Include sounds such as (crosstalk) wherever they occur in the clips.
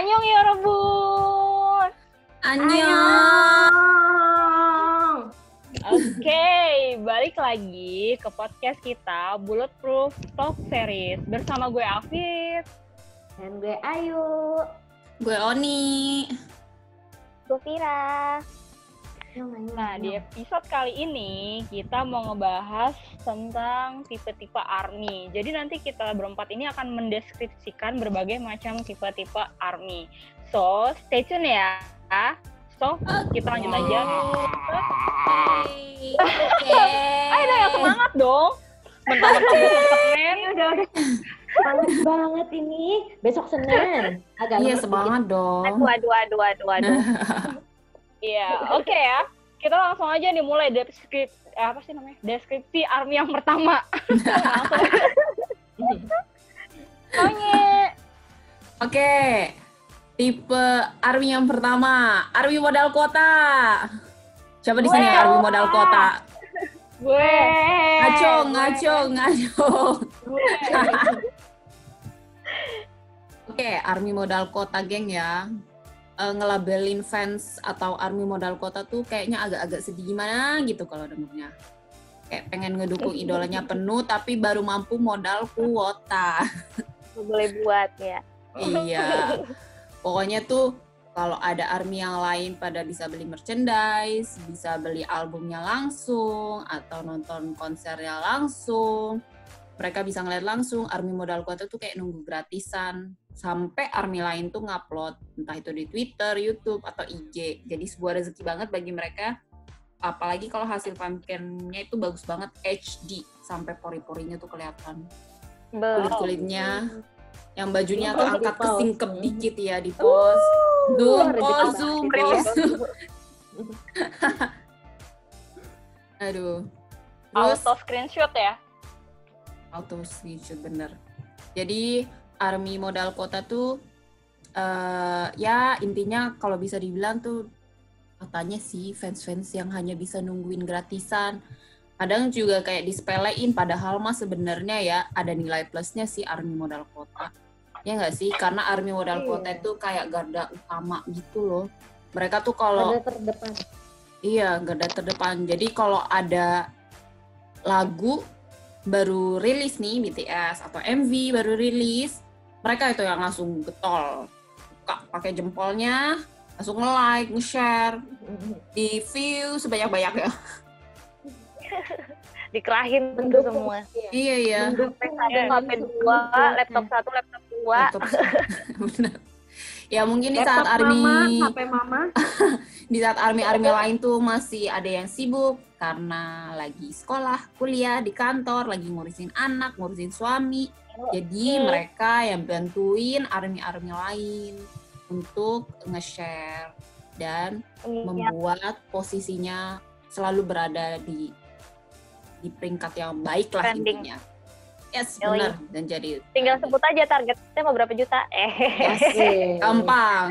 Annyeong ya rebun. Annyeong. Oke, balik lagi ke podcast kita Bulletproof Talk Series bersama gue Afif. Dan gue Ayu. Gue Oni. Gue Vira. Nah, di episode kali ini kita mau ngebahas tentang tipe-tipe army. Jadi nanti kita berempat ini akan mendeskripsikan berbagai macam tipe-tipe army. So, stay tune ya. So, kita lanjut aja. Oke. Ayo yang semangat dong. Mentang-mentang besok Senin. udah udah. Semangat banget ini. Besok Senin. Agak Iya semangat dong. Aduh, aduh, aduh, aduh, aduh. (laughs) Iya, (laughs) oke ya. Kita langsung aja nih mulai deskripsi apa sih namanya? Deskripsi army yang pertama. (laughs) langsung. Soalnya Oke. Tipe army yang pertama, army modal kota. Siapa di sini Gue. army modal kota? gue Ngaco, ngaco, ngaco. (laughs) Oke, army modal kota geng ya. Eh, ngelabelin fans atau army modal kota tuh kayaknya agak-agak sedih gimana gitu kalau dengernya. Kayak pengen ngedukung idolanya penuh tapi baru mampu modal kuota. Boleh buat ya. iya. Pokoknya tuh kalau ada army yang lain pada bisa beli merchandise, bisa beli albumnya langsung atau nonton konsernya langsung. Mereka bisa ngeliat langsung army modal kota tuh kayak nunggu gratisan sampai army lain tuh ngupload entah itu di Twitter, YouTube atau IG. Jadi sebuah rezeki banget bagi mereka. Apalagi kalau hasil pumpkinnya itu bagus banget HD sampai pori-porinya tuh kelihatan kulit kulitnya yang bajunya tuh angkat di ke pause. singkep dikit ya di pose zoom banget. zoom (laughs) pose aduh terus auto screenshot ya. Auto screenshot bener jadi army modal kota tuh eh ya intinya kalau bisa dibilang tuh katanya sih fans-fans yang hanya bisa nungguin gratisan kadang juga kayak disepelein padahal mah sebenarnya ya ada nilai plusnya sih army modal kota ya nggak sih karena army modal Iya. kota itu kayak garda utama gitu loh mereka tuh kalau Ada terdepan. Iya, garda terdepan. Jadi kalau ada lagu baru rilis nih BTS atau MV baru rilis, mereka itu yang langsung getol. Buka pakai jempolnya, langsung nge-like, nge-share, di view sebanyak-banyaknya. (laughs) Dikerahin tuh Mendukung. semua. Iya, iya. Mendukung HP Iya. HP dua, laptop satu, laptop dua. (laughs) Laptop. Bener. Ya mungkin di saat army mama, HP mama. (laughs) di saat army-army lain tuh masih ada yang sibuk karena lagi sekolah, kuliah, di kantor, lagi ngurusin anak, ngurusin suami. Jadi mereka yang bantuin army-army lain untuk nge-share dan Iya. membuat posisinya selalu berada di di peringkat yang baik lah intinya. Yes, Yoi. benar dan jadi Tinggal sebut aja targetnya mau berapa juta. Eh. Asik. (laughs) gampang.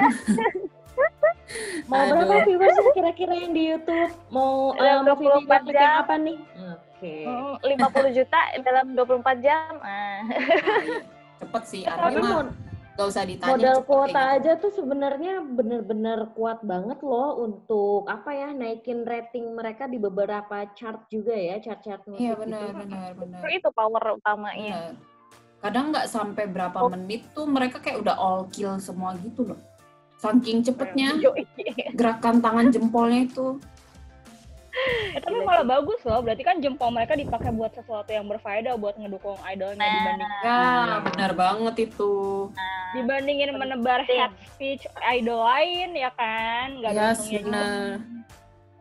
Mau Aduh. berapa viewers kira-kira yang di YouTube? Mau Dalam uh, movie 24 video jam. apa nih? Oke. Hmm, 50 juta dalam 24 jam. Ah. Nah, iya. Cepet sih, Tapi mod- gak usah ditanya. modal kuota gitu. aja tuh sebenarnya bener-bener kuat banget loh untuk apa ya naikin rating mereka di beberapa chart juga ya chart-chart musik Iya gitu. benar benar benar. Itu power utamanya. Benar. Kadang nggak sampai berapa Oh. menit tuh mereka kayak udah all kill semua gitu loh. Saking cepetnya Yoi. gerakan tangan jempolnya itu. Eh, tapi malah bagus loh. Berarti kan jempol mereka dipakai buat sesuatu yang berfaedah buat ngedukung idolnya Nah. dibanding Ya benar banget itu. dibandingin menebar Penting. hate speech idol lain ya kan. Gak ada Ya untungnya juga. benar.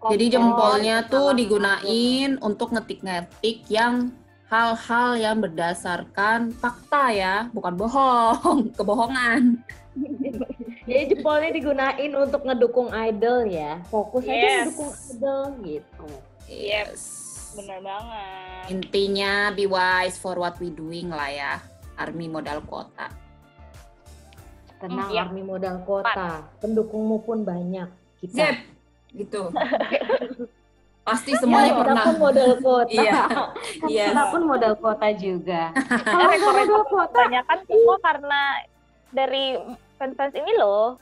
Jadi jempolnya tuh digunain untuk ngetik-ngetik yang hal-hal yang berdasarkan fakta ya, bukan bohong, (laughs) kebohongan. Jadi jempolnya digunain untuk ngedukung idol ya. Fokus aja Yes. ngedukung idol gitu. Yes. Bener banget. Intinya be wise for what we doing lah ya. Army modal kota. Tenang Hmm, iya. army modal kota. Pendukungmu pun banyak. Kita. Zep, gitu. (laughs) Pasti semuanya Ya, kita pernah. pun modal kota. Iya. (laughs) Yes. Kita pun modal kota juga. Kalau modal kota, kebanyakan semua karena dari fans-fans ini loh.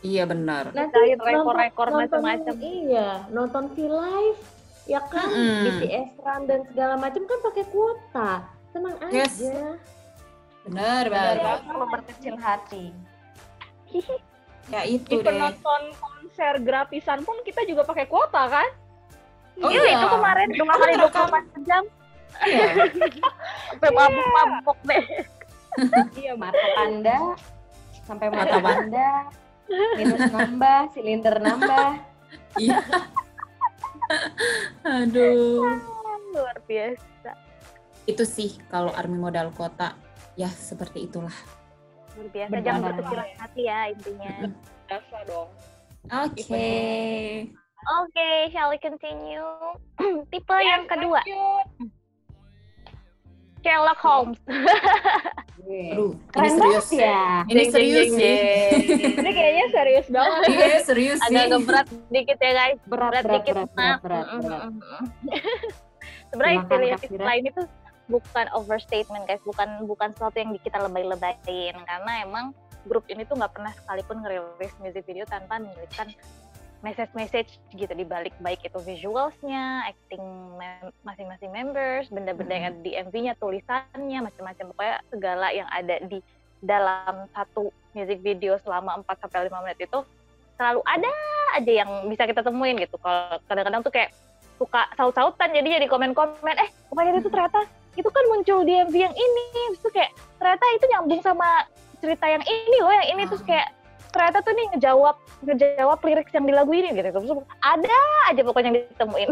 Iya benar. Nanti Mecahin nonton- rekor-rekor macam-macam. Iya, nonton V-Live, ya kan, Mm-mm. BTS Run dan segala macam kan pakai kuota. Tenang Yes. aja. Benar Benar. Kalau berkecil hati. (laughs) Ya itu Even deh. nonton konser gratisan pun kita juga pakai kuota kan? Oh Iya, itu kemarin dua kali Kan rekam. 24 jam. Iya. (laughs) Sampai mabuk-mabuk deh. (laughs) Iya, Mata panda sampai Mata panda minus nambah, silinder nambah. Iya. Aduh. Luar biasa. Itu sih kalau army modal kota ya seperti itulah. Luar biasa. Benar. Jangan berkecil hati ya intinya. biasa dong. Oke. Oke, shall we continue? (clears throat) Tipe yang kedua, Lanjut. Sherlock Holmes. Aduh, ini Keren serius. banget ya. Ini Jeng, serius jeng, jeng. Ini kayaknya serius banget. Iya, serius sih. Agak berat dikit ya guys. Berat, Berat berat, dikit, berat, berat, maaf. berat, berat. (laughs) Sebenarnya istilah istilah ini tuh bukan overstatement guys, bukan bukan sesuatu yang kita lebay-lebayin karena emang grup ini tuh nggak pernah sekalipun ngerilis music video tanpa menyelipkan message-message gitu di balik baik itu visualsnya, acting mem- masing-masing members, benda-benda yang ada di MV-nya, tulisannya, macam-macam. Pokoknya segala yang ada di dalam satu music video selama 4 sampai 5 menit itu selalu ada aja yang bisa kita temuin gitu. Kalau kadang-kadang tuh kayak suka saut-sautan jadi jadi komen-komen eh God, itu ternyata itu kan muncul di MV yang ini. Terus tuh kayak ternyata itu nyambung sama cerita yang ini loh yang ini. Terus kayak ternyata tuh nih ngejawab ngejawab lirik yang di lagu ini gitu terus ada aja pokoknya yang ditemuin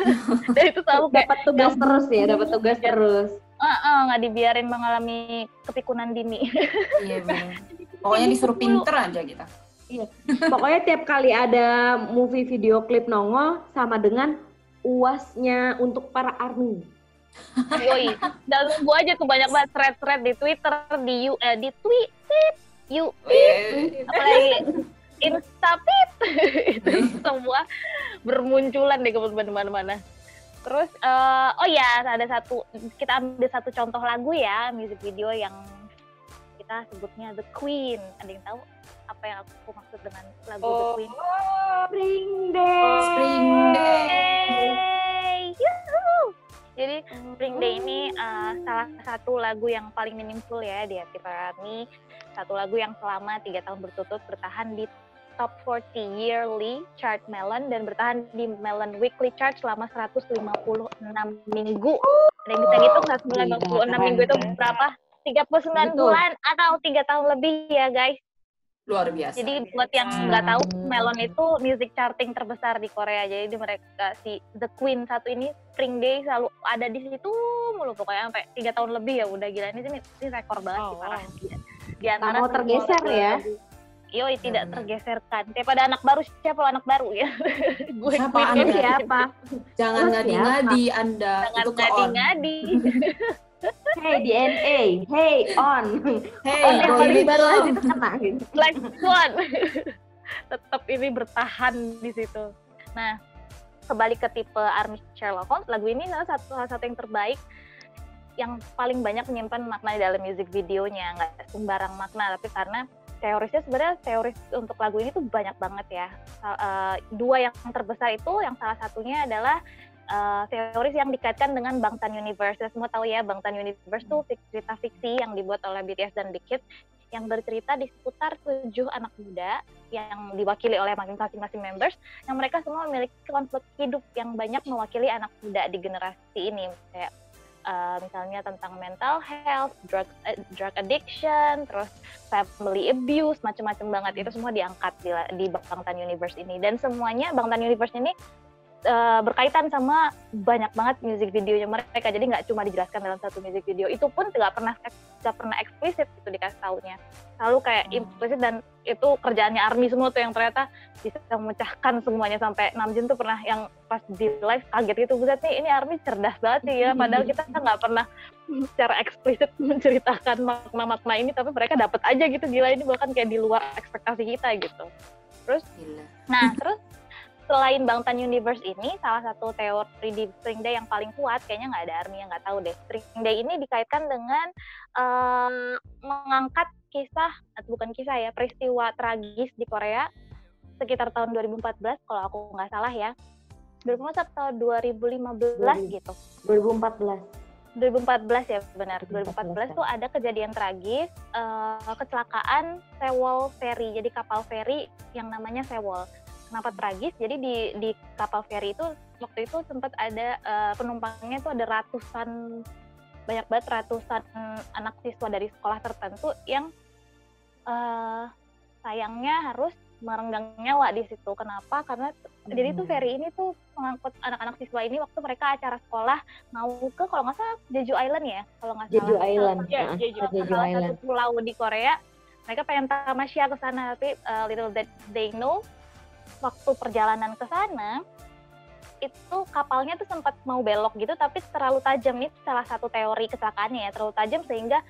(laughs) dan itu selalu Dapat tugas terus ya, dapat tugas terus. "Ah, nggak dibiarin mengalami kepikunan dini Iya (laughs) benar. Pokoknya disuruh pinter aja kita. Pokoknya tiap kali ada movie video klip nongol sama dengan uasnya untuk para army. Yoi. Dan nunggu aja tuh banyak banget thread-thread di Twitter, di U, eh, di tweet, you, apalagi Instapit. (laughs) itu semua bermunculan deh kemudian mana-mana. Terus, eh, oh ya, ada satu, kita ambil satu contoh lagu ya, music video yang kita sebutnya The Queen. Ada yang tahu apa yang aku maksud dengan lagu The Oh, Queen? Spring Day. Spring Day. Hey, yuhu. Jadi Spring Day ini uh, salah satu lagu yang paling meaningful ya di hati para ARMY. Satu lagu yang selama tiga tahun berturut bertahan di top 40 yearly chart Melon dan bertahan di Melon Weekly chart selama 156 minggu. Ada yang bisa ngitung 156 minggu itu berapa? 39 Betul. bulan atau tiga tahun lebih ya guys. Luar biasa. Jadi buat yang nggak tahu, Melon itu music charting terbesar di Korea. Jadi mereka si The Queen satu ini Spring Day selalu ada di situ mulu pokoknya sampai tiga tahun lebih ya udah gila ini ini, ini rekor banget sih Oh, parah. wow. Di, antara mau tergeser ya. Yoi tidak Benar. tergeserkan. Daripada anak baru siapa anak baru ya? (laughs) Gue Siapa Queen Anda? ini. Siapa? Jangan Terus ngadi-ngadi Anda. Jangan on. ngadi-ngadi. (laughs) Hey DNA, hey on. Hey, on yang little. baru aja kena gitu. Black Swan. Tetap ini bertahan di situ. Nah, kembali ke tipe Army Sherlock Holmes, lagu ini salah satu salah satu yang terbaik yang paling banyak menyimpan makna di dalam music videonya, nggak sembarang makna, tapi karena teorisnya sebenarnya teoris untuk lagu ini tuh banyak banget ya. Eh, dua yang terbesar itu, yang salah satunya adalah eh, teoris yang dikaitkan dengan Bangtan Universe. Kita semua tahu ya, Bangtan Universe tuh cerita fiksi yang dibuat oleh BTS dan Big Hit yang bercerita di seputar tujuh anak muda yang diwakili oleh masing-masing members yang mereka semua memiliki konflik hidup yang banyak mewakili anak muda di generasi ini kayak uh, misalnya tentang mental health, drug eh, drug addiction, terus family abuse, macam-macam banget. Itu semua diangkat di, di Bangtan Universe ini. Dan semuanya Bangtan Universe ini uh, berkaitan sama banyak banget music videonya mereka. Jadi nggak cuma dijelaskan dalam satu music video. Itu pun nggak pernah nggak pernah eksplisit itu dikasih taunya. Selalu kayak Hmm. implisit dan itu kerjaannya army semua tuh yang ternyata bisa memecahkan semuanya sampai Namjoon tuh pernah yang pas di live kaget gitu buset nih ini army cerdas banget sih ya. Padahal kita nggak pernah secara eksplisit (laughs) menceritakan makna-makna ini tapi mereka dapat aja gitu gila ini bahkan kayak di luar ekspektasi kita gitu. Gila. Nah, terus selain Bangtan Universe ini, salah satu teori di Spring Day yang paling kuat, kayaknya nggak ada army yang nggak tahu deh. Spring Day ini dikaitkan dengan em, mengangkat kisah atau bukan kisah ya peristiwa tragis di Korea sekitar tahun 2014 kalau aku nggak salah ya. 2014 atau 2015 gitu. 2014 2014 ya benar. 2014 tuh ada kejadian tragis uh, kecelakaan Sewol Ferry. Jadi kapal feri yang namanya Sewol kenapa tragis jadi di di kapal feri itu waktu itu sempat ada uh, penumpangnya itu ada ratusan banyak banget ratusan anak siswa dari sekolah tertentu yang uh, sayangnya harus merenggang nyawa di situ. Kenapa? Karena hmm. jadi tuh ferry ini tuh mengangkut anak-anak siswa ini waktu mereka acara sekolah mau ke kalau nggak salah Jeju Island ya, kalau nggak salah. Jeju Island. Ya, Jeju, Jeju salah Island. satu pulau di Korea. Mereka pengen tamasya ke sana, tapi uh, little that they know waktu perjalanan ke sana itu kapalnya tuh sempat mau belok gitu tapi terlalu tajam nih salah satu teori kecelakaannya ya terlalu tajam sehingga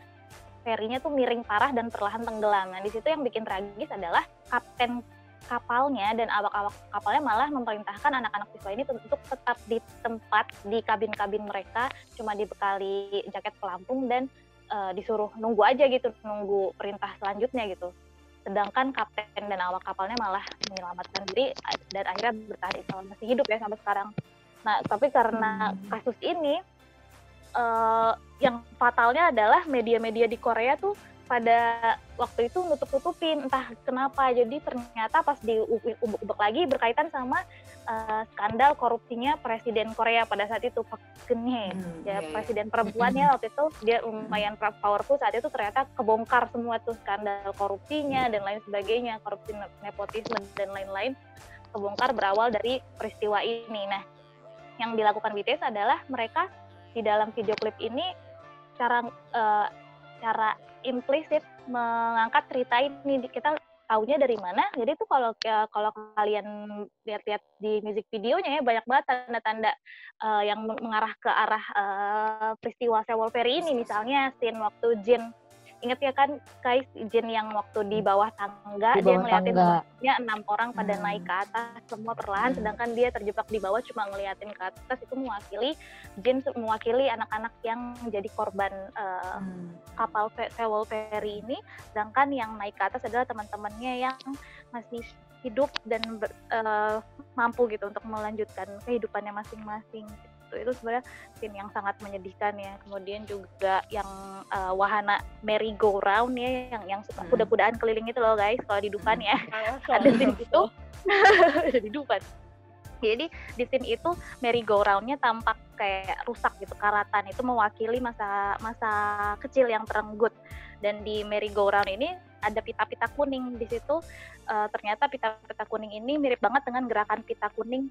ferinya tuh miring parah dan perlahan tenggelam. Nah, di situ yang bikin tragis adalah kapten kapalnya dan awak-awak kapalnya malah memerintahkan anak-anak siswa ini untuk tetap di tempat di kabin-kabin mereka cuma dibekali jaket pelampung dan uh, disuruh nunggu aja gitu nunggu perintah selanjutnya gitu sedangkan kapten dan awak kapalnya malah menyelamatkan diri dan akhirnya bertahan masih hidup ya sampai sekarang. Nah tapi karena kasus ini uh, yang fatalnya adalah media-media di Korea tuh pada waktu itu nutup-nutupin entah kenapa. Jadi ternyata pas di ubek-ubek lagi berkaitan sama uh, skandal korupsinya presiden Korea pada saat itu Park Geun-hye. Hmm, ya yeah, iya. presiden perempuan ya waktu itu dia lumayan powerful saat itu ternyata kebongkar semua tuh skandal korupsinya dan lain sebagainya korupsi nepotisme dan lain-lain. Kebongkar berawal dari peristiwa ini. Nah yang dilakukan BTS adalah mereka di dalam video klip ini cara uh, cara implisit mengangkat cerita ini. Kita tahunya dari mana. Jadi tuh kalau ya, kalau kalian lihat-lihat di music videonya ya banyak banget tanda-tanda uh, yang mengarah ke arah uh, peristiwa Sewol Ferry ini. Misalnya scene waktu Jin inget ya kan guys Jin yang waktu di bawah tangga di bawah dia ngeliatin ya enam orang pada hmm. naik ke atas semua perlahan hmm. sedangkan dia terjebak di bawah cuma ngeliatin ke atas itu mewakili Jin mewakili anak-anak yang jadi korban uh, hmm. kapal Sewol Ferry ini sedangkan yang naik ke atas adalah teman-temannya yang masih hidup dan ber, uh, mampu gitu untuk melanjutkan kehidupannya masing-masing gitu. Itu sebenarnya scene yang sangat menyedihkan ya. Kemudian juga yang uh, wahana merry go round ya yang yang suka hmm. kuda-kudaan keliling itu loh guys kalau di Dufan ya. Hmm. (laughs) ada scene itu (laughs) di Dufan. Jadi di scene itu merry go roundnya tampak kayak rusak gitu. Karatan itu mewakili masa masa kecil yang terenggut. Dan di merry go round ini ada pita-pita kuning di situ. Uh, ternyata pita-pita kuning ini mirip banget dengan gerakan pita kuning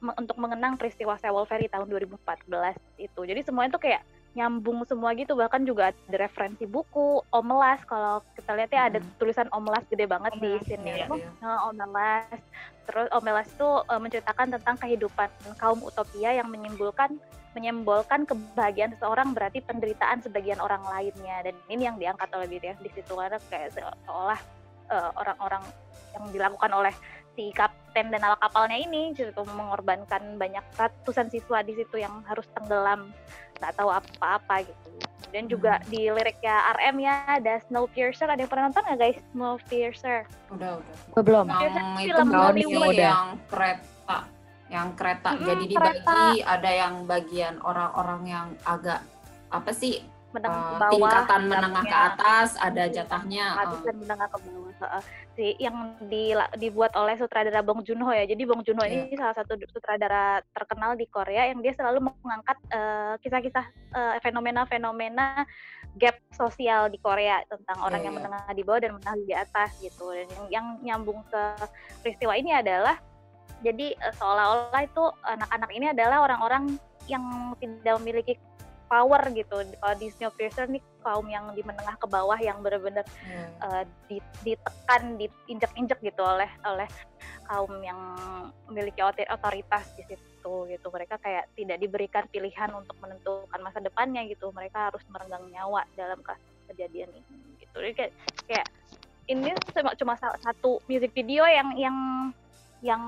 untuk mengenang peristiwa Sewol Ferry tahun 2014 itu. Jadi semuanya tuh kayak nyambung semua gitu bahkan juga ada referensi buku Omelas kalau kita lihat ya ada hmm. tulisan Omelas gede banget Omelas, di sini iya, iya. Oh, Omelas terus Omelas itu uh, menceritakan tentang kehidupan kaum utopia yang menyimbolkan menyimbolkan kebahagiaan seseorang berarti penderitaan sebagian orang lainnya dan ini yang diangkat oleh BTS di situ karena kayak seolah uh, orang-orang yang dilakukan oleh si kapten dan awak kapalnya ini gitu mengorbankan banyak ratusan siswa di situ yang harus tenggelam nggak tahu apa-apa gitu. Dan juga hmm. di liriknya RM ya ada Snowpiercer ada yang pernah nonton nggak guys? Snowpiercer. Udah udah. Oh, belum. Yang itu film Hollywood yang kereta yang kereta hmm, jadi dibagi kereta. ada yang bagian orang-orang yang agak apa sih menengah uh, bawah tingkatan menengah ke atas ada jatahnya uh. menengah ke bawah si yang di, dibuat oleh sutradara Bong Joon Ho ya jadi Bong Joon Ho yeah. ini iya. salah satu sutradara terkenal di Korea yang dia selalu mengangkat kisah-kisah uh, fenomena-fenomena gap sosial di Korea tentang orang yeah, yang yeah. menengah di bawah dan menengah di atas gitu dan yang, yang nyambung ke peristiwa ini adalah jadi uh, seolah-olah itu anak-anak ini adalah orang-orang yang tidak memiliki power gitu kalau di Snowpiercer nih kaum yang di menengah ke bawah yang benar-benar hmm. uh, ditekan diinjak-injak gitu oleh oleh kaum yang memiliki otoritas di situ gitu. Mereka kayak tidak diberikan pilihan untuk menentukan masa depannya gitu. Mereka harus merenggang nyawa dalam kejadian ini gitu. Jadi kayak kayak ini cuma cuma satu music video yang yang yang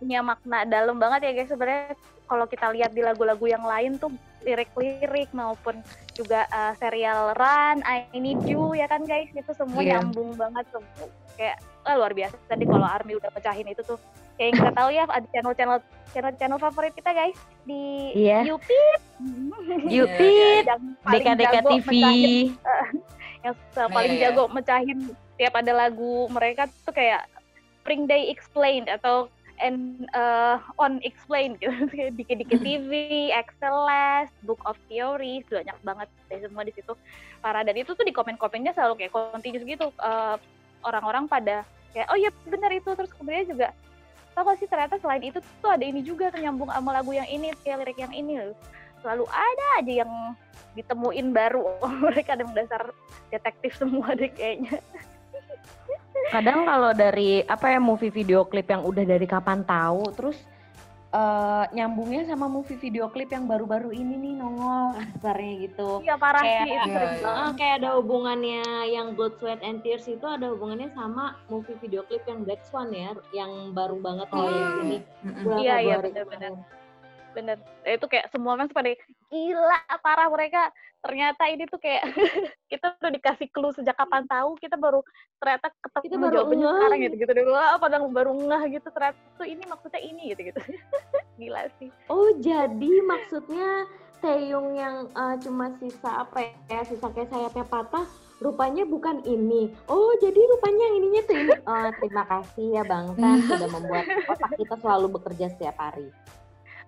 punya makna dalam banget ya guys sebenarnya kalau kita lihat di lagu-lagu yang lain tuh lirik-lirik maupun juga uh, serial Run, I Need You ya kan guys itu semua Iya. nyambung banget semua kayak ah, luar biasa tadi kalau Army udah pecahin itu tuh kayak yang kita tahu ya ada channel-channel channel-channel favorit kita guys di. YouTube Yupit, paling DKDK jago TV. mecahin yang paling (laughs) Iya, iya. jago mecahin tiap ada lagu mereka tuh kayak Spring Day Explained atau and uh, on Explained gitu. (laughs) Dikit-dikit (laughs) TV, Excellence, Book of Theories banyak banget deh semua di situ. Para dan itu tuh di komen-komennya selalu kayak continuous gitu uh, orang-orang pada kayak oh iya benar itu. Terus kemudian juga tau gak sih ternyata selain itu tuh ada ini juga nyambung sama lagu yang ini kayak lirik yang ini loh. Selalu ada aja yang ditemuin baru. (laughs) Mereka ada dasar detektif semua deh kayaknya Kadang kalau dari apa ya movie video klip yang udah dari kapan tahu, terus eh, nyambungnya sama movie video klip yang baru-baru ini nih nongol kasarnya gitu. iya parah Kayak- sih itu Iya, iya. Ah, kayak ada hubungannya yang Blood, Sweat, and Tears itu ada hubungannya sama movie video klip yang Black Swan ya, yang baru banget Oh, yang ini. Iya, iya, benar-benar. Bener itu kayak semua fans pada gila parah mereka ternyata ini tuh kayak (laughs) kita udah dikasih clue sejak kapan tahu kita baru ternyata ketemu Kita baru jawabannya ngeh. sekarang gitu gitu dulu apa baru ngeh gitu ternyata tuh ini maksudnya ini gitu gitu (laughs) gila sih Oh, jadi maksudnya Taeyong yang eh, cuma sisa apa ya, sisa kayak sayapnya patah, rupanya bukan ini. Oh, jadi rupanya yang ininya tuh ini. Oh, terima kasih ya Bang Tan sudah membuat otak kita selalu bekerja setiap hari.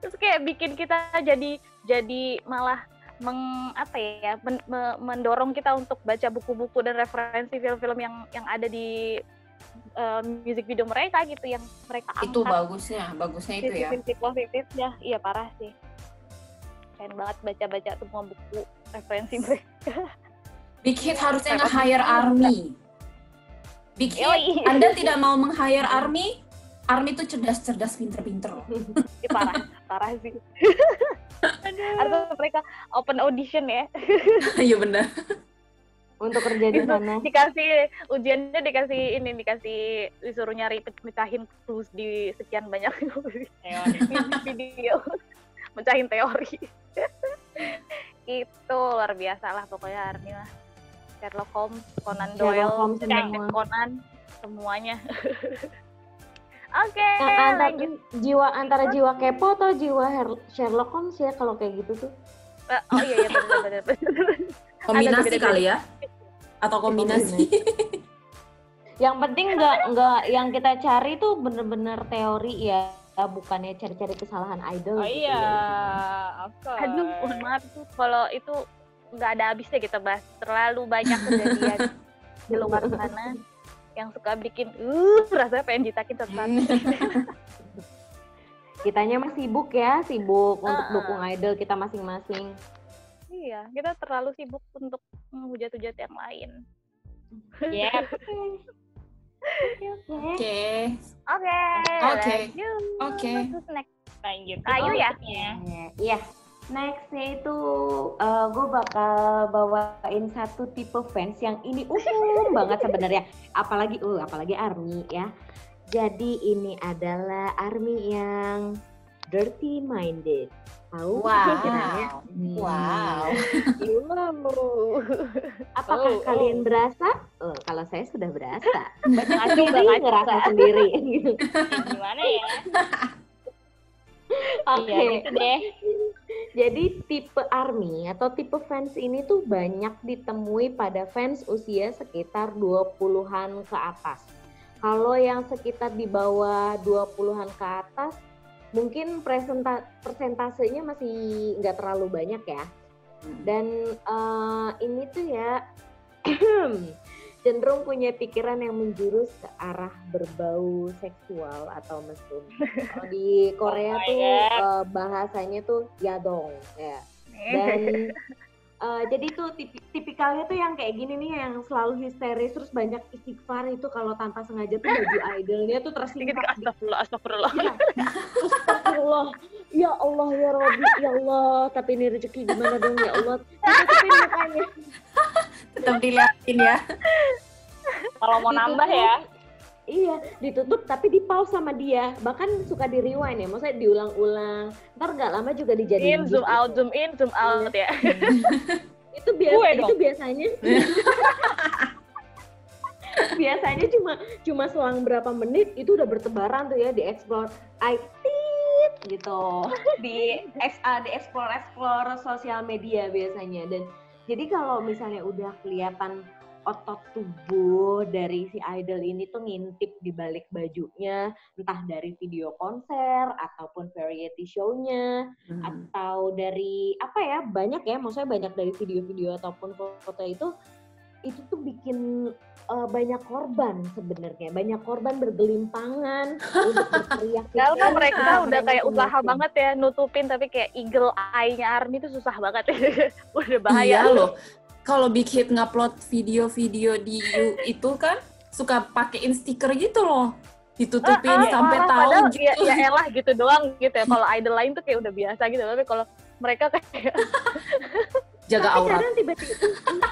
Terus kayak bikin kita jadi jadi malah meng apa ya men- me- mendorong kita untuk baca buku-buku dan referensi film-film yang yang ada di eh, music video mereka gitu yang mereka itu angkat. bagusnya bagusnya itu ya. Sisi positifnya. Iya parah sih. Keren banget baca-baca semua buku referensi (laughs) mereka. Big Hit harusnya nge-hire Army. Big Hit Yoi. Anda tidak mau meng-hire Army Army tuh cerdas-cerdas pinter-pinter loh. (laughs) Ih, parah parah sih. (laughs) Harus mereka open audition ya. (laughs) Iya benar Untuk kerja di sana. dikasih ujiannya dikasih ini dikasih disuruh nyari pe- mecahin clues di sekian banyak video. Mecahin teori. Itu luar biasa lah pokoknya Army lah. Sherlock Holmes Conan Doyle Sherlock Holmes Detective semua. Conan semuanya oke Yang antara, lanjut jiwa antara jiwa kepo atau jiwa Her- Sherlock Holmes ya kalau kayak gitu tuh. Eh, oh iya iya benar benar (laughs) kombinasi kali ya atau kombinasi Yang penting nggak nggak yang kita cari tuh bener-bener teori ya, bukannya cari-cari kesalahan idol. Oh gitu iya, ya. of course. Aduh, mohon maaf tuh kalau itu nggak ada habisnya kita bahas. Terlalu banyak (laughs) kejadian di luar sana yang suka bikin uh rasanya pengen ditakin satu (laughs) Kitanya mah sibuk ya, sibuk untuk Uh-uh. dukung idol kita masing-masing. Iya, kita terlalu sibuk untuk menghujat-hujat yang lain. Yep. (laughs) Oke. oke Oke. Oke. lanjut. Oke. Terus next. Lanjut. Ayo ya. Iya. Nextnya itu gue bakal bawain satu tipe fans yang ini umum (laughs) banget sebenarnya. Apalagi, uh, apalagi army ya. Jadi ini adalah army yang dirty minded. Tahu? Wow. (laughs) Hmm. wow (laughs) Wow. Apakah Oh, kalian berasa? Oh, kalau saya sudah berasa. Baca sendiri, ngerasa sendiri. Gimana ya? Oke. Iya, gitu deh. Jadi tipe army atau tipe fans ini tuh banyak ditemui pada fans usia sekitar 20-an ke atas. Kalau yang sekitar di bawah 20-an ke atas, mungkin presenta persentasenya masih nggak terlalu banyak ya. Dan eh, ini tuh ya (clears throat) cenderung punya pikiran yang menjurus ke arah berbau seksual atau mesum. Kalau di Korea my tuh God. eh, bahasanya tuh yadong ya. Dan (laughs) eh, jadi tuh tipi- tipikalnya tuh yang kayak gini nih yang selalu histeris terus banyak istighfar itu kalau tanpa sengaja tuh baju (laughs) idolnya tuh tersingkap astagfirullah, astagfirullah. Iya. Astagfirullah. Ya Allah ya Robi, ya Allah. Tapi ini rezeki gimana dong ya Allah. Tutupin mukanya. Tetap dilihatin ya Kalau mau nambah ya. Iya, ditutup tapi di pause sama dia. Bahkan suka di rewind ya, maksudnya diulang-ulang. Ntar nggak lama juga dijadiin In, zoom GIF out, zoom in, zoom out ya. (laughs) Itu biasa Gue itu dong. biasanya (laughs) biasanya cuma cuma selang berapa menit itu udah bertebaran tuh ya di explore I gitu di ex, ah, di explore explore sosial media biasanya dan jadi kalau misalnya udah kelihatan otot tubuh dari si idol ini tuh ngintip di balik bajunya entah dari video konser ataupun variety show-nya Hmm. atau dari apa ya banyak ya maksudnya banyak dari video-video ataupun foto itu itu tuh bikin uh, banyak korban sebenarnya banyak korban bergelimpangan (laughs) untuk berteriak Karena mereka Ah, udah kayak usaha macam-macam. banget ya nutupin tapi kayak eagle eye-nya Army itu susah banget ya. (laughs) udah bahaya. Iya loh. Kalau Big Hit ngupload video-video di You itu kan suka pakein stiker gitu loh. Ditutupin Ah, ah, sampai tahu padahal gitu. Ya, ya (laughs) elah gitu doang gitu ya. Kalau idol lain tuh kayak udah biasa gitu. Tapi kalau mereka kayak Jaga Tapi aurat. kadang tiba-tiba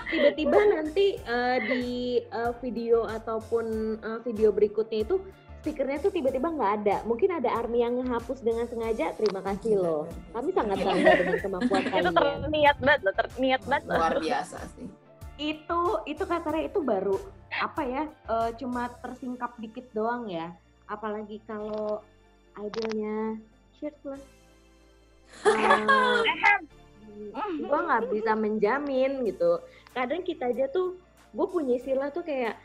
tiba-tiba nanti uh, di uh, video ataupun uh, video berikutnya itu stikernya tuh tiba-tiba nggak ada. Mungkin ada army yang ngehapus dengan sengaja. Terima kasih loh. Kami sangat bangga dengan kemampuan (laughs) itu kalian. terniat banget loh, terniat banget loh. Luar biasa sih. itu itu kasarnya itu baru apa ya eh, cuma tersingkap dikit doang ya apalagi kalau idolnya shirtless uh, (laughs) gue nggak bisa menjamin gitu. Kadang kita aja tuh gue punya istilah tuh kayak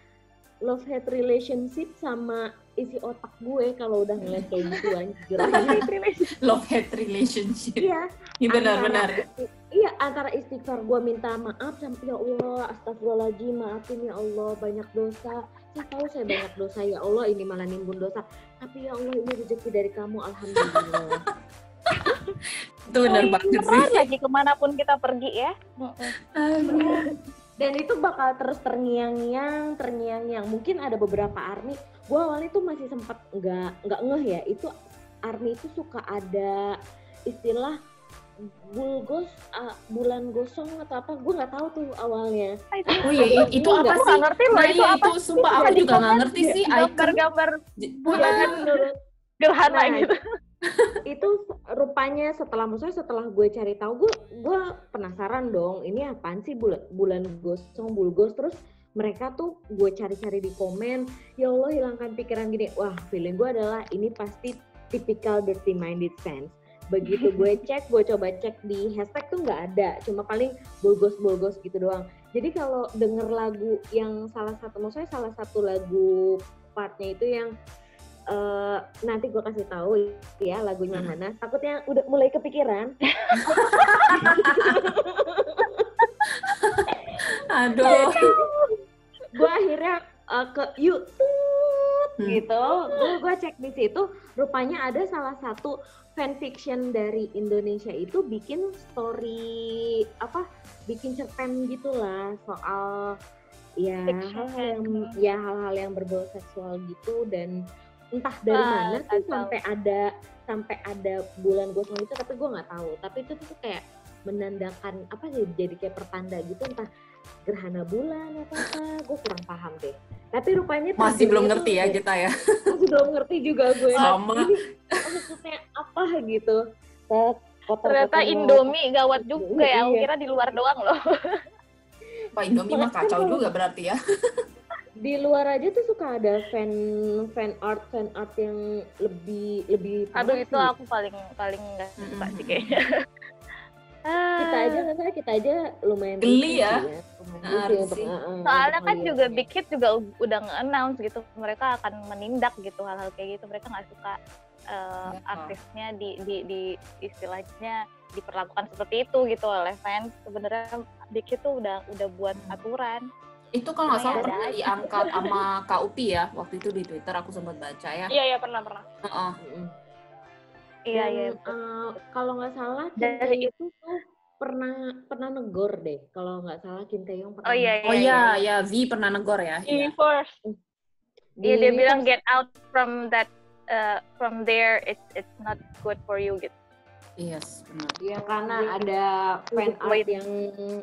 love hate relationship sama isi otak gue kalau udah ngeliat kayak gituan jujur Love hate relationship. iya Iya benar-benar. Antara- Iya antara istighfar gue minta maaf sama ya Allah astagfirullahaladzim maafin ya Allah banyak dosa. Saya tahu saya banyak dosa ya Allah ini malah nimbun dosa. Tapi ya Allah ini rezeki dari kamu alhamdulillah (laughs) Itu benar banget sih. Lagi ke mana pun kita pergi ya. Dan itu bakal terus terngiang-ngiang terngiang-ngiang mungkin ada beberapa army gue awalnya tuh masih sempat nggak nggak ngeh ya itu army itu suka ada istilah bulgos ah, bulan gosong atau apa gue nggak taau tuh awalnya Oh iya, itu Gua apa sih? ngerti loh Nah, itu iya, apa. itu sumpah aku juga nggak ngerti sih. Gambar-gambar bulan menurut gerhana Nah, gitu. Itu rupanya setelah maksudnya setelah gue cari tahu gue gue penasaran dong ini apaan sih bulan bulan gosong bulgos terus mereka tuh gue cari-cari di komen ya Allah hilangkan pikiran gini. Wah feeling gue adalah ini pasti typical dirty minded fans begitu gue (laughs) cek gue coba cek di hashtag tuh nggak ada cuma paling bulgos bulgos gitu doang. Jadi kalau denger lagu yang salah satu maksudnya salah satu lagu partnya itu yang eh, nanti gue kasih tahu ya lagunya Hmm. mana. Takutnya udah mulai kepikiran. (laughs) Aduh. gue akhirnya eh, ke YouTube Hmm. gitu. Gue gue cek di situ, rupanya ada salah satu fanfiction dari Indonesia itu bikin story apa? Bikin cerpen gitulah soal ya hal-hal yang ya hal-hal yang berbau seksual gitu dan entah dari Ah, mana tuh tahu. sampai ada sampai ada bulan gosong itu tapi gue nggak tahu tapi itu tuh kayak menandakan apa sih jadi kayak pertanda gitu entah gerhana bulan atau apa gue kurang paham deh tapi rupanya Masih belum ngerti ya kita ya. masih belum ngerti juga gue Sama. ini maksudnya apa gitu Set, Ternyata. Indomie gawat juga ya. Iya. kira di luar doang loh. Pak Indomie mah kacau juga berarti ya. (laughs) di luar aja tuh suka ada fan fan art fan art yang lebih lebih Aduh itu sih. aku paling paling nggak suka sih Mm-mm. kayaknya. (laughs) kita aja nggak salah kita aja lumayan Geli risih ya. sih lumayan Ah, untuk, uh, uh, Soalnya kan juga. Big Hit juga udah nge-announce gitu, mereka akan menindak gitu hal-hal kayak gitu. Mereka nggak suka uh, Ya. artisnya di, di, di istilahnya diperlakukan seperti itu gitu oleh fans. Sebenarnya Big Hit tuh udah udah buat aturan. Itu kalau nggak salah Ada pernah diangkat sama Kak Upi ya. Waktu itu di Twitter aku sempat baca ya. Iya iya pernah pernah. Heeh. Mm-mm. Iya iya. uh, kalau nggak salah Dari- Tae itu tuh pernah pernah negor deh kalau nggak salah Kim Tae Young pernah Oh iya negor. Oh iya, ya V pernah negor ya. Iya. Universe. Di Iya dia bilang get out from that uh, from there it's it's not good for you gitu. Yes, benar. Ya karena ada fan art yang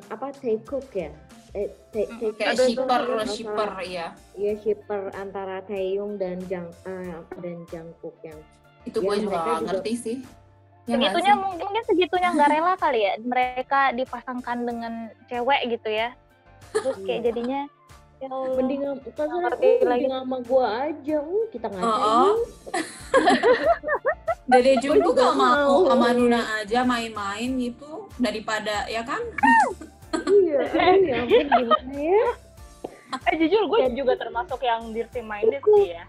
apa Taekook ya. Eh, Mm, Kayak shipper, shipper ya. Iya shipper antara Taeyong dan Jang eh, dan Jungkook yang Itu Ya, gue juga gak juga- ngerti sih. Ya segitunya sih? mungkin segitunya nggak rela kali ya mereka dipasangkan dengan cewek gitu ya terus kayak Iya. jadinya ya Allah. mending kan ngerti uh, lagi. sama gua aja uh, kita ngajain Oh, oh. Dede Gua tuh juga gak mau mau. sama Nuna aja main-main gitu daripada ya kan? (laughs) iya (laughs) aduh, ya ampun gimana ya? Eh jujur gue juga termasuk yang dirty minded sih ya.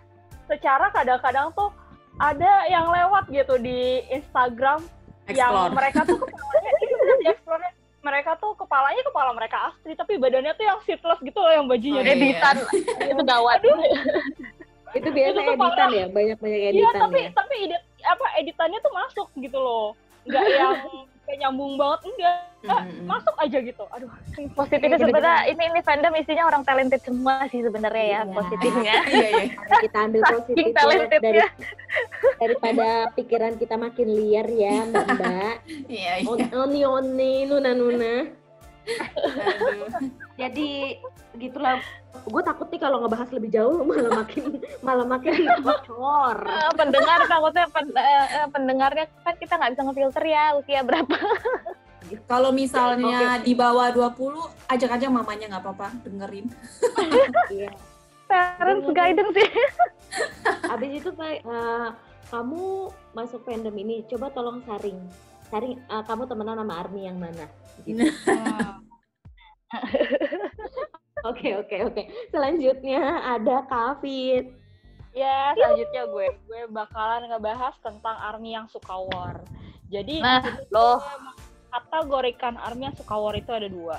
Secara kadang-kadang tuh ada yang lewat gitu di Instagram yang Explore. mereka tuh kepalanya (laughs) itu bener di explore mereka tuh kepalanya kepala mereka asli tapi badannya tuh yang seatless gitu loh yang bajunya Oh, iya. editan. (laughs) Itu gawat. Itu biasa Itu tuh editan parah. ya banyak banyak Iya editan tapi ya tapi edit apa editannya tuh masuk gitu loh. Nggak yang kayak nyambung banget enggak Mm-mm. masuk aja gitu aduh positifnya Iya, sebenarnya ini ini fandom isinya orang talented semua sih sebenarnya ya Iya. positifnya Iya, iya. Kita ambil positif talented dari ya. daripada pikiran kita makin liar ya mbak mbak Iya, iya. oni oni nuna nuna. Jadi gitulah. Gue takut nih kalau ngebahas lebih jauh malah makin malah makin bocor. Eh, (laughs) pendengar takutnya pen- eh, pendengarnya kan kita nggak bisa ngefilter ya usia berapa. (laughs) Kalau misalnya di bawah 20, ajak aja mamanya nggak apa-apa dengerin. (laughs) iya. Parents guidance sih. Abis itu kayak eh, kamu masuk fandom ini coba tolong saring saring eh, kamu temenan sama Army yang mana? Gitu. (laughs) oke oke oke. Selanjutnya ada Kavit. Ya selanjutnya gue. Gue bakalan ngebahas tentang army yang suka war. Jadi nah loh. kategorikan army yang suka war itu ada dua.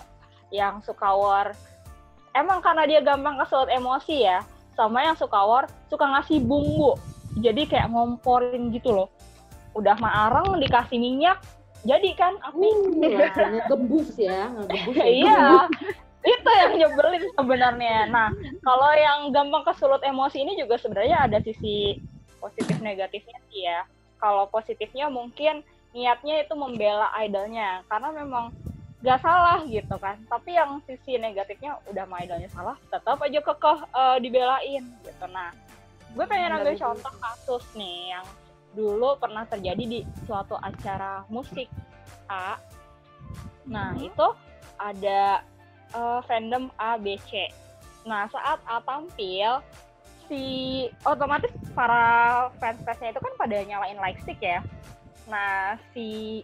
Yang suka war emang karena dia gampang kesulut emosi ya sama yang suka war suka ngasih bumbu. Jadi kayak ngomporin gitu loh. Udah mah arang dikasih minyak jadi kan api uh, (laughs) ya. Ngebus ya. iya. Itu yang nyebelin sebenarnya. Nah kalau yang gampang kesulut emosi ini juga sebenarnya ada sisi positif negatifnya sih ya. Kalau positifnya mungkin niatnya itu membela idolnya. Karena memang gak salah gitu kan. Tapi yang sisi negatifnya udah mah idolnya salah tetap aja kekeh eh, dibelain gitu. Nah gue pengen ambil contoh kasus nih yang dulu pernah terjadi di suatu acara musik A. Nah itu ada eh, fandom A B C. Nah saat A tampil si otomatis para fans-fansnya itu kan pada nyalain like stick ya. Nah si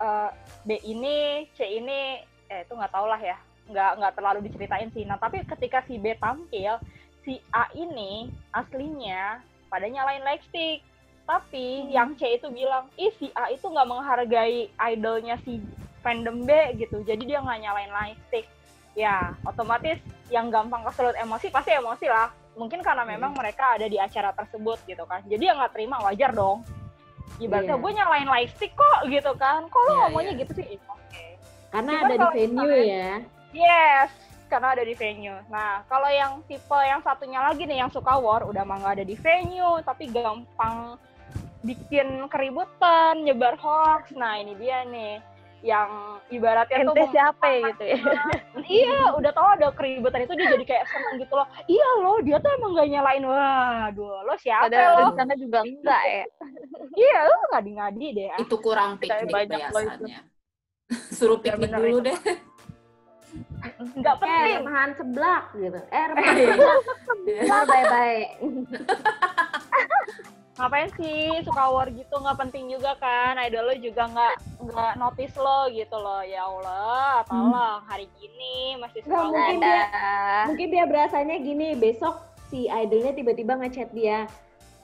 eh, B ini C ini eh itu nggak tau lah ya. Nggak nggak terlalu diceritain sih. Nah tapi ketika si B tampil si A ini aslinya pada nyalain like tapi yang C itu bilang ih si A itu nggak menghargai idolnya si fandom B gitu. Jadi dia nggak nyalain like stick. Ya otomatis yang gampang kesulut emosi pasti emosi lah. Mungkin karena memang mereka ada di acara tersebut gitu kan. Jadi yang nggak terima wajar dong. Ibaratnya Iya. gue nyalain live stick kok gitu kan. Kok lo Iya, ngomongnya iya. gitu sih? Ih, oke. Karena Cuman ada di venue misalnya- ya. Yes karena ada di venue. Nah kalau yang tipe yang satunya lagi nih yang suka war udah mah nggak ada di venue tapi gampang bikin keributan nyebar hoax. Nah ini dia nih yang ibaratnya tuh ente mem- siapa ya gitu ya? (laughs) Iya udah tau ada keributan itu dia jadi kayak seneng gitu loh. Iya loh dia tuh emang gak nyalain. Waduh lo siapa padahal lo? di sana juga enggak ya? (laughs) Iya lo ngadi-ngadi deh. Ah. Itu kurang piknik banyak biasanya. (laughs) Suruh Ya, piknik bener dulu itu. deh. nggak eh penting. remahan seblak gitu. Eh remahan seblak. Bye bye ngapain sih suka war gitu? Nggak penting juga kan? Idol lo juga nggak nggak notice lo gitu loh. Ya Allah tolong hari gini masih suka Nggak mungkin ada dia- mungkin dia berasanya gini besok si idolnya tiba-tiba ngechat dia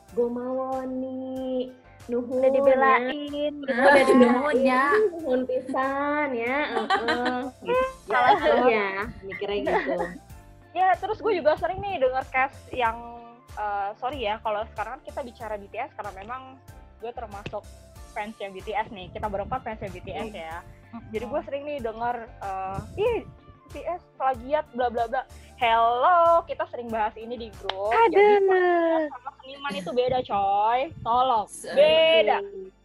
gue mau nih nuhun udah ya." dibelain. Udah dinuhun ya. Iya, nuhun pisan ya heeh. gitu. Ya mikirnya gitu. Ya terus gue juga sering nih denger cast yang eh, sorry ya kalau sekarang kan kita bicara BTS karena memang gue termasuk fansnya BTS nih kita berempat fansnya BTS ya jadi gue sering nih denger eh, ih BTS plagiat bla bla bla hello kita sering bahas ini di grup jadi plagiat sama seniman itu beda coy tolong beda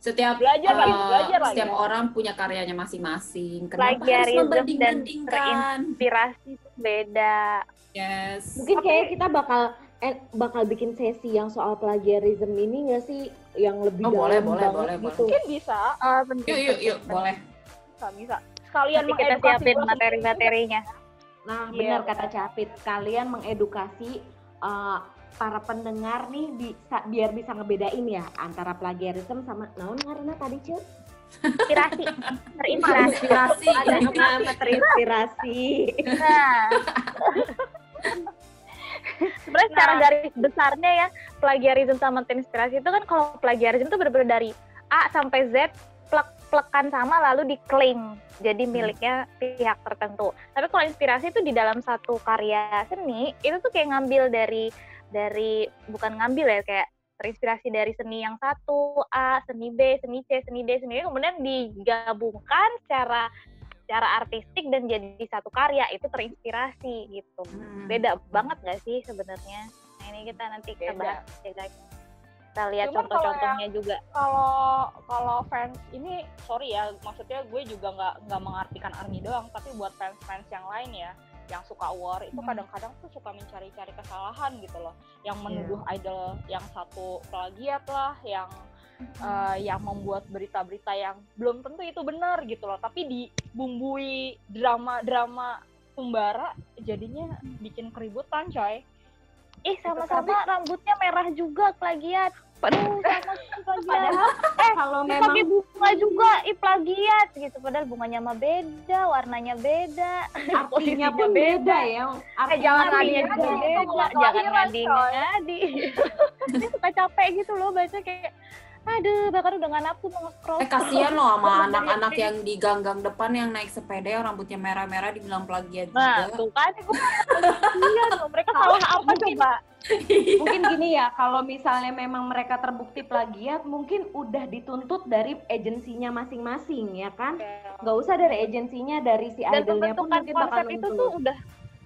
Setiap Belajar lagi, eh, belajar lagi. Setiap orang punya karyanya masing-masing. Kenapa harus Plagiarism dan membanding-bandingkan? inspirasi itu beda. Yes. Mungkin kayak kita bakal eh, bakal bikin sesi yang soal plagiarism ini nggak sih yang lebih Oh, dalam boleh, boleh, banget boleh, gitu. Mungkin bisa, penting, Yuk, yuk, yuk, boleh. bisa, bisa. Sekalian Nanti kita mengedukasi siapin materi-materinya. Nah, Iya, benar kata Capit. Kalian mengedukasi uh, para pendengar nih bisa biar bisa ngebedain ya antara plagiarism sama naon karena tadi Cil Inspirasi, terinspirasi. Inspirasi. ada nama terinspirasi. Nah. (laughs) Sebenarnya secara Nah. garis besarnya ya, plagiarism sama terinspirasi itu kan kalau plagiarism itu benar-benar dari A sampai Z plek-plekan sama lalu diklaim jadi miliknya pihak tertentu. Tapi kalau inspirasi itu di dalam satu karya seni itu tuh kayak ngambil dari dari bukan ngambil ya kayak terinspirasi dari seni yang satu A, seni B, seni C, seni D, seni E kemudian digabungkan secara secara artistik dan jadi satu karya itu terinspirasi gitu. Hmm. Beda banget gak sih sebenarnya? Nah ini kita nanti kita Beda. bahas ya guys. Kita lihat contoh-contohnya juga. kalau kalau fans ini sorry ya maksudnya gue juga nggak nggak mengartikan army doang tapi buat fans fans yang lain ya yang suka war itu Hmm. kadang-kadang tuh suka mencari-cari kesalahan gitu loh yang menuduh idol yang satu plagiat lah yang eh, yang membuat berita-berita yang belum tentu itu benar gitu loh tapi dibumbui drama-drama pembara jadinya bikin keributan coy Ih sama-sama rambutnya merah juga plagiat. Aduh sama plagiat. Eh kalau memang Pakai bunga juga, ih plagiat gitu. Padahal bunganya mah beda, warnanya beda. artinya pun beda. beda ya. Eh Artinya jangan artinya beda. beda, jangan ngadi ngadi. Ini suka capek gitu loh baca kayak aduh bahkan udah nggak nafsu mau scroll Eh kasihan loh sama (laughs) anak-anak yang di gang-gang depan yang naik sepeda yang rambutnya merah-merah dibilang plagiat Nah, juga. tuh kan gue iya tuh mereka (laughs) salah apa coba? (laughs) Mungkin gini ya, kalau misalnya memang mereka terbukti plagiat, mungkin udah dituntut dari agensinya masing-masing ya kan? Nggak usah dari agensinya, dari si Dan idolnya pun mungkin bakal konsep itu tuh udah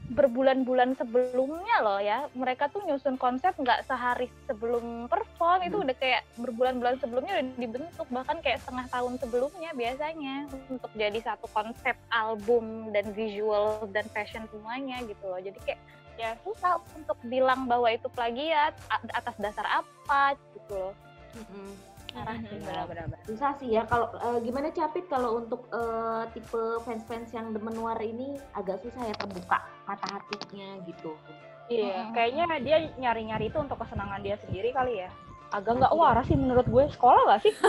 berbulan-bulan sebelumnya loh ya. Mereka tuh nyusun konsep nggak sehari sebelum perform, itu udah kayak berbulan-bulan sebelumnya udah dibentuk, bahkan kayak setengah tahun sebelumnya biasanya untuk jadi satu konsep album dan visual dan fashion semuanya gitu loh. Jadi kayak ya susah untuk bilang bahwa itu plagiat atas dasar apa gitu loh. Mm-mm. Parah sih. benar-benar Susah sih ya. Kalau eh, gimana Capit kalau untuk eh, tipe fans-fans yang demen war ini agak susah ya terbuka mata hatinya gitu. Iya, Mm-mm. kayaknya dia nyari-nyari itu untuk kesenangan dia sendiri kali ya. Agak nggak Iya. waras sih menurut gue. Sekolah nggak sih? (laughs)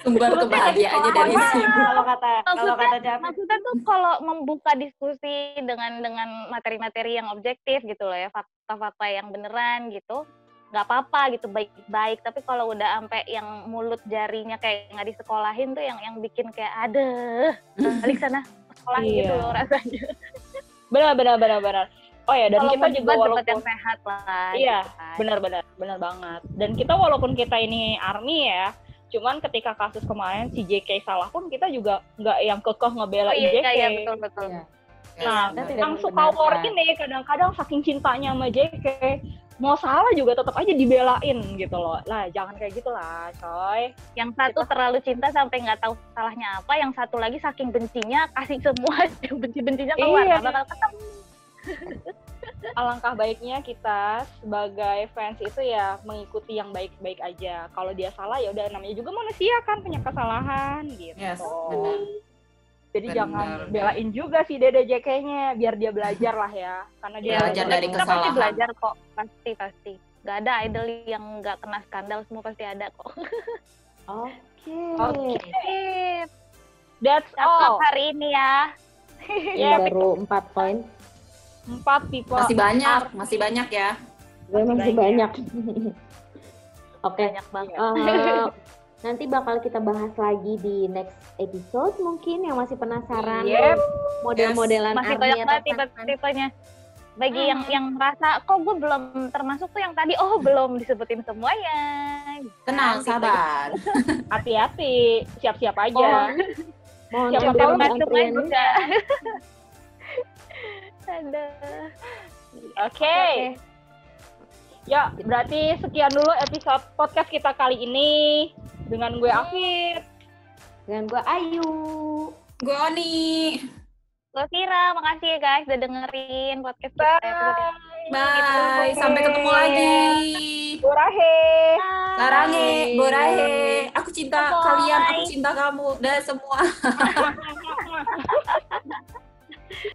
Sumber kebahagiaannya dari sini. (laughs) Kalau kata kalau kata Capit. Maksudnya tuh kalau membuka diskusi dengan dengan materi-materi yang objektif gitu loh ya, fakta-fakta yang beneran gitu, nggak apa-apa gitu baik-baik. Tapi kalau udah sampai yang mulut jarinya kayak nggak disekolahin tuh yang yang bikin kayak ada balik sana sekolah Iya. gitu loh rasanya. Benar, benar, benar, benar. Oh ya, dan Kalau kita juga walaupun yang sehat lah. Iya, gitu kan. benar, benar, benar banget. Dan kita walaupun kita ini army ya, cuman ketika kasus kemarin si JK salah pun kita juga nggak yang kekeh Oh ngebelain iya, JK. iya betul betul. Iya. Nah, yang suka war ini kadang-kadang saking cintanya sama JK, mau salah juga tetap aja dibelain gitu loh. Lah, jangan kayak gitu lah, coy. Yang satu terlalu cinta sampai nggak tahu salahnya apa, yang satu lagi saking bencinya kasih semua (laughs) yang benci-bencinya keluar. Iya. Bakal ketemu. (laughs) alangkah baiknya kita sebagai fans itu ya mengikuti yang baik-baik aja. Kalau dia salah ya udah namanya juga manusia kan punya kesalahan gitu. Yes, benar. Jadi Benar. jangan belain juga si Dede JK-nya biar dia belajar lah ya. Karena dia Belajar dari kita pasti kesalahan. belajar kok pasti pasti nggak ada idol yang nggak kena skandal semua pasti ada kok (laughs) Oke. Oke. Sip. That's all. hari ini ya (laughs) Ini Ya, baru 4 poin. Empat tipe. Masih banyak, masih banyak ya. Gue masih banyak. (laughs) Oke. banyak banget eh, nanti bakal kita bahas lagi di next episode mungkin yang masih penasaran Yep. model-modelan masih Army banyak atau banget tipe-tipenya bagi yang yang merasa kok gue belum termasuk tuh yang tadi oh belum disebutin semuanya Tenang, Nah, sabar. (laughs) Hati-hati, siap-siap aja. Mohon Siapa siapa tahu antriannya. aja. ada Oke. Ya, berarti sekian dulu episode podcast kita kali ini dengan gue Afif. Dengan gue Ayu. Gue Oni. Lovira, makasih ya guys udah dengerin podcast kita. Bye, sampai ketemu lagi. Borahe. Sarange, borahe. Aku cinta Bye. kalian, aku cinta kamu. Dan semua. (laughs)